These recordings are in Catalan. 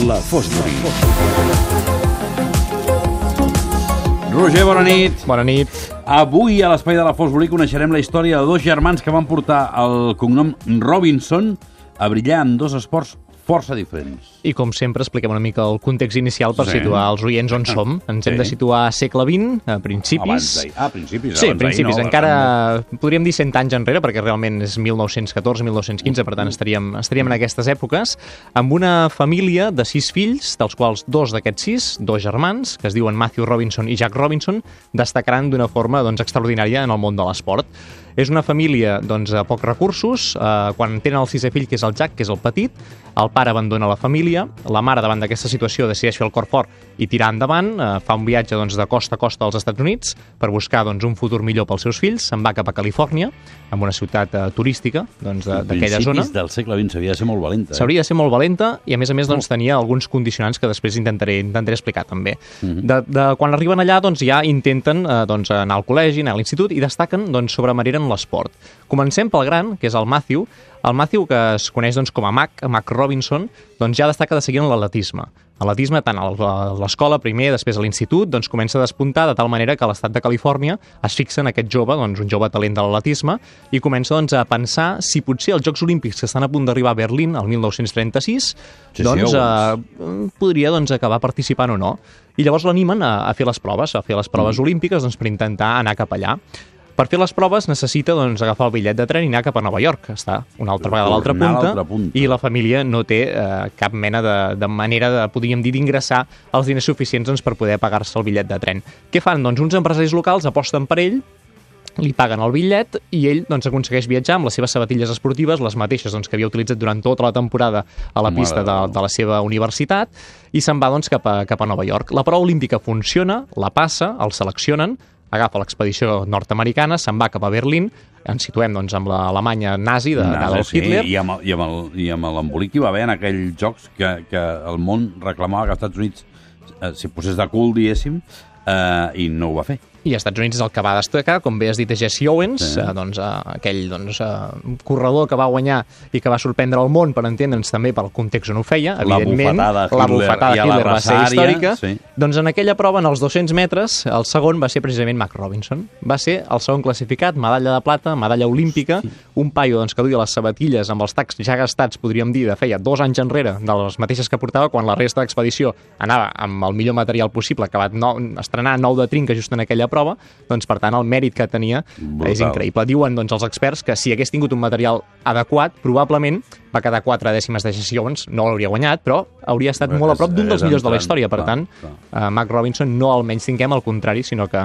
La Fosbury. Roger, bona nit. Bona nit. Avui a l'Espai de la Fosbury coneixerem la història de dos germans que van portar el cognom Robinson a brillar en dos esports força diferents. I com sempre expliquem una mica el context inicial per Sí. situar els oients on som. Ens hem Sí. de situar a segle XX, a principis. Abans d'ahir. Ah, principis. Sí, principis. no, Encara podríem dir 100 anys enrere, perquè realment és 1914-1915, per tant estaríem, estaríem en aquestes èpoques, amb una família de sis fills, dels quals dos d'aquests sis, dos germans, que es diuen Matthew Robinson i Jack Robinson, destacaran d'una forma doncs, extraordinària en el món de l'esport. És una família doncs, de pocs recursos. Eh, quan tenen el sisè fill, que és el Jack, que és el petit, el pare abandona la família, la mare davant d'aquesta situació decideix fer el cor fort i tirar endavant, eh, fa un viatge doncs, de costa a costa als Estats Units per buscar doncs, un futur millor pels seus fills, se'n va cap a Califòrnia, en una ciutat eh, turística doncs, d'aquella zona. Principis del segle XX s'havia de ser molt valenta. Eh? S'hauria de ser molt valenta i, a més a més, doncs, tenia alguns condicionants que després intentaré, intentaré explicar també. de, de, quan arriben allà, doncs, ja intenten eh, doncs, anar al col·legi, anar a l'institut i destaquen doncs, sobremanera en l'esport. Comencem pel gran, que és el Matthew. El Matthew, que es coneix doncs, com a Mac, Mac Robinson, doncs, ja destaca de seguir en l'atletisme. L'atletisme, tant a l'escola primer, després a l'institut, doncs comença a despuntar de tal manera que l'estat de Califòrnia es fixa en aquest jove, doncs, un jove talent de l'atletisme, i comença doncs, a pensar si potser els Jocs Olímpics que estan a punt d'arribar a Berlín el 1936 Sí, sí, doncs, ho eh, podria doncs, acabar participant o no. I llavors l'animen a, a fer les proves, a fer les proves Mm. olímpiques doncs, per intentar anar cap allà. Per fer les proves necessita doncs, agafar el bitllet de tren i anar cap a Nova York, que està una altra vegada a l'altra punta, punta. i la família no té eh, cap mena de, de manera de, podríem dir, d'ingressar els diners suficients doncs, per poder pagar-se el bitllet de tren. Què fan? Doncs uns empresaris locals aposten per ell, li paguen el bitllet i ell doncs, aconsegueix viatjar amb les seves sabatilles esportives, les mateixes doncs, que havia utilitzat durant tota la temporada a la Mare pista de de la seva universitat i se'n va doncs, cap, a, cap a Nova York. La prova olímpica funciona, la passa, el seleccionen, agafa l'expedició nord-americana, se'n va cap a Berlín, ens situem doncs, amb l'Alemanya nazi de- d'Adolf sí, Hitler, I amb, i amb el- i amb l'embolic que hi va haver en aquells jocs que, que el món reclamava que els Estats Units eh, s'hi posés de cul, diguéssim, eh, i no ho va fer. I als Estats Units és el que va destacar, com bé has dit, a Jesse Owens, Sí. eh, doncs, eh, aquell doncs, eh, corredor que va guanyar i que va sorprendre el món, per entendre'ns també pel context on ho feia, La evidentment. bufetada la Hitler bufetada a Hitler va ser històrica. sí. Doncs en aquella prova, en els 200 metres, el segon va ser precisament Mac Robinson. Va ser el segon classificat, medalla de plata, medalla olímpica, un paio doncs, que duia les sabatilles amb els tacs ja gastats, podríem dir, de feia dos anys enrere, de les mateixes que portava, quan la resta d'expedició anava amb el millor material possible, acabat no, estrenar nou de trinca just en aquella prova, doncs per tant el mèrit que tenia Brutal. és increïble. Diuen doncs, els experts que si hagués tingut un material adequat, probablement va quedar quatre dècimes de Jesse Owens, no l'hauria guanyat, però hauria estat Bé, molt a prop d'un dels millors de la història. Per clar, tant, clar. uh, Mac Robinson no almenys tinguem al contrari, sinó que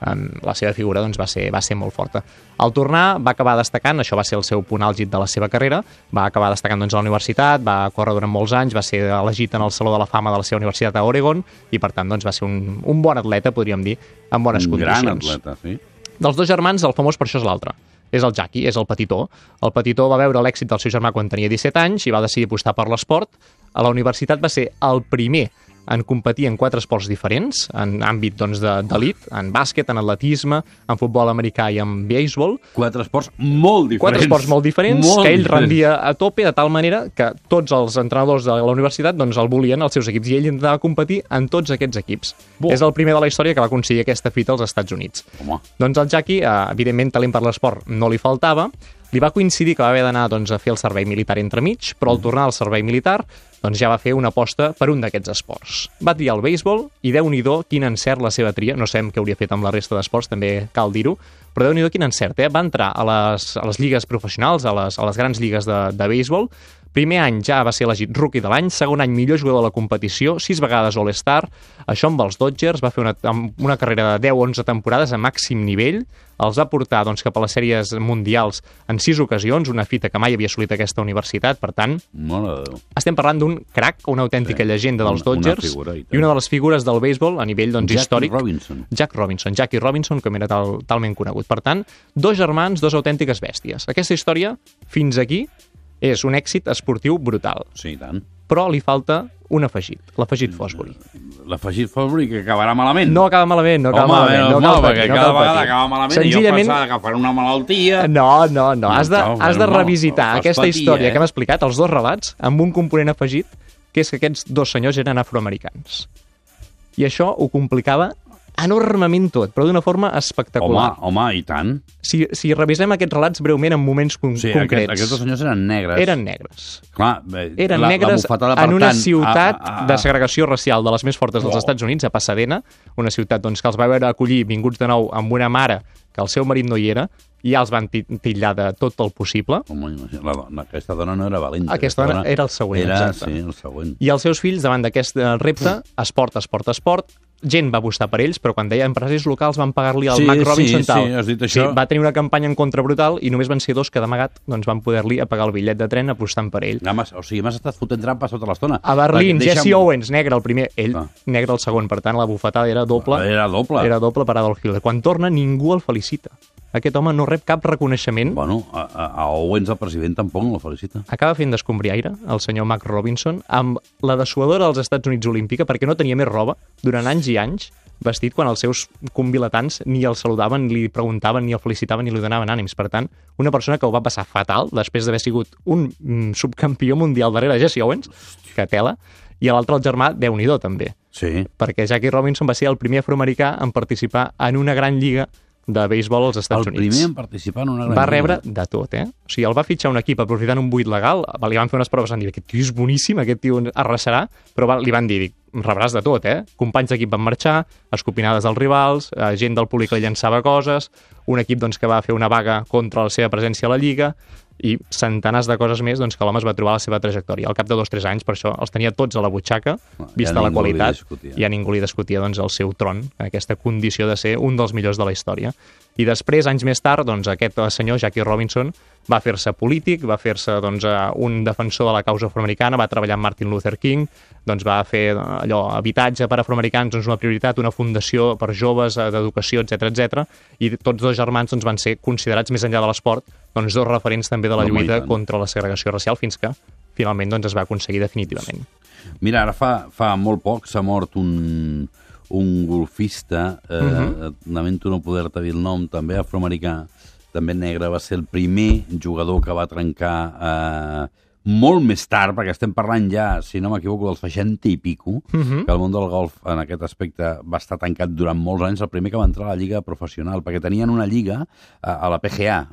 la seva figura doncs, va, ser, va ser molt forta. Al tornar va acabar destacant, això va ser el seu punt àlgid de la seva carrera, va acabar destacant doncs, a la universitat, va córrer durant molts anys, va ser elegit en el Saló de la Fama de la seva universitat a Oregon i per tant doncs, va ser un, un bon atleta, podríem dir, en bones un gran condicions. atleta, sí. Dels dos germans, el famós per això és l'altre. És el Jackie, és el petitó. El petitó va veure l'èxit del seu germà quan tenia 17 anys i va decidir apostar per l'esport. A la universitat va ser el primer en competir en quatre esports diferents, en àmbit doncs, de- d'elit, en bàsquet, en atletisme, en futbol americà i en béisbol. Quatre esports molt diferents. Quatre esports molt diferents Molt que ell diferents. rendia a tope de tal manera que tots els entrenadors de la universitat doncs, el volien als seus equips i ell intentava competir en tots aquests equips. Bo. És el primer de la història que va aconseguir aquesta fita als Estats Units. Home, Doncs el Jackie, eh, evidentment, talent per l'esport no li faltava. Li va coincidir que va haver d'anar doncs, a fer el servei militar entremig, però al tornar al servei militar doncs, ja va fer una aposta per un d'aquests esports. Va triar el béisbol i déu-n'hi-do quin encert la seva tria. No sabem què hauria fet amb la resta d'esports, també cal dir-ho, però déu-n'hi-do quin encert. Eh? Va entrar a les, a les lligues professionals, a les, a les grans lligues de, de béisbol, Primer any ja va ser elegit rookie de l'any, segon any millor jugador de la competició, sis vegades All-Star, això amb els Dodgers, va fer una, una carrera de 10-11 temporades a màxim nivell, els va portar doncs, cap a les sèries mundials en sis ocasions, una fita que mai havia assolit aquesta universitat, per tant, estem parlant d'un crack, una autèntica Sí, llegenda dels una- una Dodgers figura, i i una de les figures del béisbol a nivell doncs, Jackie històric. Robinson. Jack Robinson, Jackie Robinson, com era tal, talment conegut. Per tant, dos germans, dos autèntiques bèsties. Aquesta història, fins aquí, és un èxit esportiu brutal. Sí, tant. Però li falta un afegit, l'afegit Fosbury. L'afegit Fabri que acabarà malament. No acaba malament, no acaba Home, malament. No mal, cal perquè no cada vegada acaba malament Senzillament, i jo pensava que farà una malaltia. No, no, no. Has de, No, has de revisitar fas aquesta patir, història eh? que hem explicat, els dos relats, amb un component afegit que és que aquests dos senyors eren afroamericans. I això ho complicava enormement tot, però d'una forma Home, espectacular. home, i tant. Si, si revisem aquests relats breument en moments con Sí, concrets, aquest, aquests senyors eren negres. eren negres. Clar, bé, Eren la, negres la bufetada, en una tant, ciutat a, a, a, de segregació racial de les més fortes dels Oh. Estats Units, a Pasadena, una ciutat doncs, que els va veure acollir vinguts de nou amb una mare que el seu marit no hi era, i ja els van ti- titllar de tot el possible. Home, imagina, la dona, aquesta dona no era valenta. Aquesta dona era el següent, Era, exacte. sí, el següent. I els seus fills, davant d'aquest eh, repte, esport, esport, esport, gent va apostar per ells, però quan deia empresaris locals van pagar-li al Sí, Mac sí, Robinson sí, tal. has dit això. Sí, va tenir una campanya en contra brutal i només van ser dos que d'amagat doncs, van poder-li pagar el bitllet de tren apostant per ell. M'has- o sigui, m'has estat fotent trampes tota l'estona. A Berlín, Perquè Jesse deixa'm- Owens, negre el primer, ell Ah. negre el segon, per tant la bufetada era doble. Era doble. Era doble per Adolf Hitler. Quan torna, ningú el felicita. Aquest home no rep cap reconeixement. Bueno, a, a, Owens, el president, tampoc no el felicita. Acaba fent d'escombriaire, el senyor Mac Robinson, amb la dessuadora dels Estats Units Olímpica, perquè no tenia més roba, durant anys i anys, vestit quan els seus convilatants ni el saludaven, ni li preguntaven, ni el felicitaven, ni li donaven ànims. Per tant, una persona que ho va passar fatal, després d'haver sigut un mm, subcampió mundial darrere Jesse Owens, que tela, i l'altre, el germà, déu nhi també. Sí. perquè Jackie Robinson va ser el primer afroamericà en participar en una gran lliga de béisbol als Estats el Units. primer en participar en una gran Va rebre de tot, eh? O sigui, el va fitxar un equip aprofitant un buit legal, li van fer unes proves, van dir, aquest tio és boníssim, aquest tio arrasarà, però va, li van dir, rebràs de tot, eh? Companys d'equip van marxar, escopinades dels rivals, eh, gent del públic li llançava coses, un equip doncs, que va fer una vaga contra la seva presència a la Lliga, i centenars de coses més doncs, que l'home es va trobar a la seva trajectòria. Al cap de dos o tres anys, per això, els tenia tots a la butxaca, Clar, vista ja la qualitat, i a ningú li discutia doncs, el seu tron, aquesta condició de ser un dels millors de la història. I després, anys més tard, doncs, aquest senyor, Jackie Robinson, va fer-se polític, va fer-se doncs, eh, un defensor de la causa afroamericana, va treballar amb Martin Luther King, doncs va fer eh, allò, habitatge per afroamericans, doncs una prioritat, una fundació per joves, eh, d'educació, etc etc. i tots dos germans doncs, van ser considerats, més enllà de l'esport, doncs, dos referents també de la i lluita contra la segregació racial, fins que finalment doncs, es va aconseguir definitivament. Mira, ara fa, fa molt poc s'ha mort un, un golfista, eh, Mhm. lamento no poder-te dir el nom, també afroamericà, també negre, va ser el primer jugador que va trencar eh, molt més tard, perquè estem parlant ja, si no m'equivoco, del 60 i pico, Mhm. que el món del golf en aquest aspecte va estar tancat durant molts anys, el primer que va entrar a la lliga professional, perquè tenien una lliga a, a la PGA,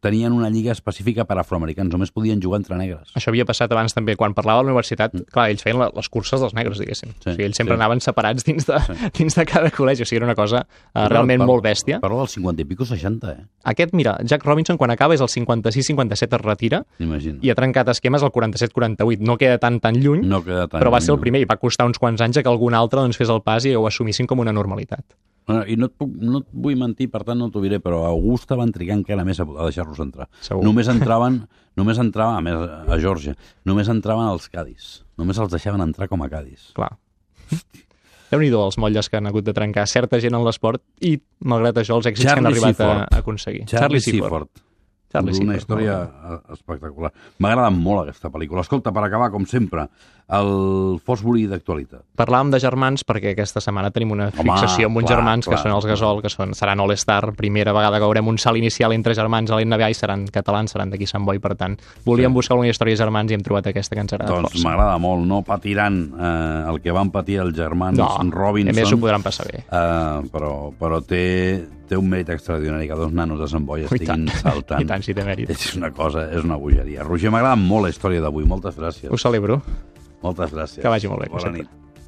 tenien una lliga específica per afroamericans, només podien jugar entre negres. Això havia passat abans també. Quan parlava a la universitat, clar, ells feien la, les curses dels negres, diguéssim. Mm. Sí, o sigui, ells sempre sí. anaven separats dins de, dins de cada col·legi. O sigui, era una cosa uh, realment Parlo- molt bèstia. Parlo del 50 i pico 60, eh? Aquest, mira, Jack Robinson, quan acaba, és el 56-57 es retira Imagina. i ha trencat esquemes al 47-48. No queda tan tan lluny, No queda tant. però va ser el primer i va costar uns quants anys que algun altre doncs, fes el pas i ho assumissin com una normalitat. Bueno, I no et, puc, no et vull mentir, per tant no t'ho diré, però a Augusta van trigar encara més a, a deixar-los entrar. Segur. Només entraven, només entraven, a més, a Georgia, només entraven els Cadis. Només els deixaven entrar com a Cadis. Clar. déu nhi els motlles que han hagut de trencar certa gent en l'esport i, malgrat això, els èxits que han Charlie arribat a, Seaford. a aconseguir. Charlie Seaford. Charlie una Seaford, història molt eh, espectacular. M'ha agradat molt aquesta pel·lícula. Escolta, per acabar, com sempre, el Fosbury d'actualitat. Parlàvem de germans perquè aquesta setmana tenim una Home, fixació amb uns clar, germans que clar. són els Gasol, que són, seran All-Star, primera vegada que veurem un salt inicial entre germans a l'NBA i seran catalans, seran d'aquí Sant Boi, per tant, volíem Sí. buscar una història de germans i hem trobat aquesta que ens ha agradat Doncs força. m'agrada molt. No patiran eh, el que van patir els germans No, Robinson. a més s'ho podran passar bé. Uh, però, però té, té un mèrit extraordinari que dos nanos de Sant Boi estiguin tant. saltant. I tant, si té mèrit. És una cosa, és una bogeria. Roger, m'agrada molt la història d'avui. Moltes gràcies. Ho celebro. Moltes gràcies. Que vagi molt bé, Bona sempre. nit.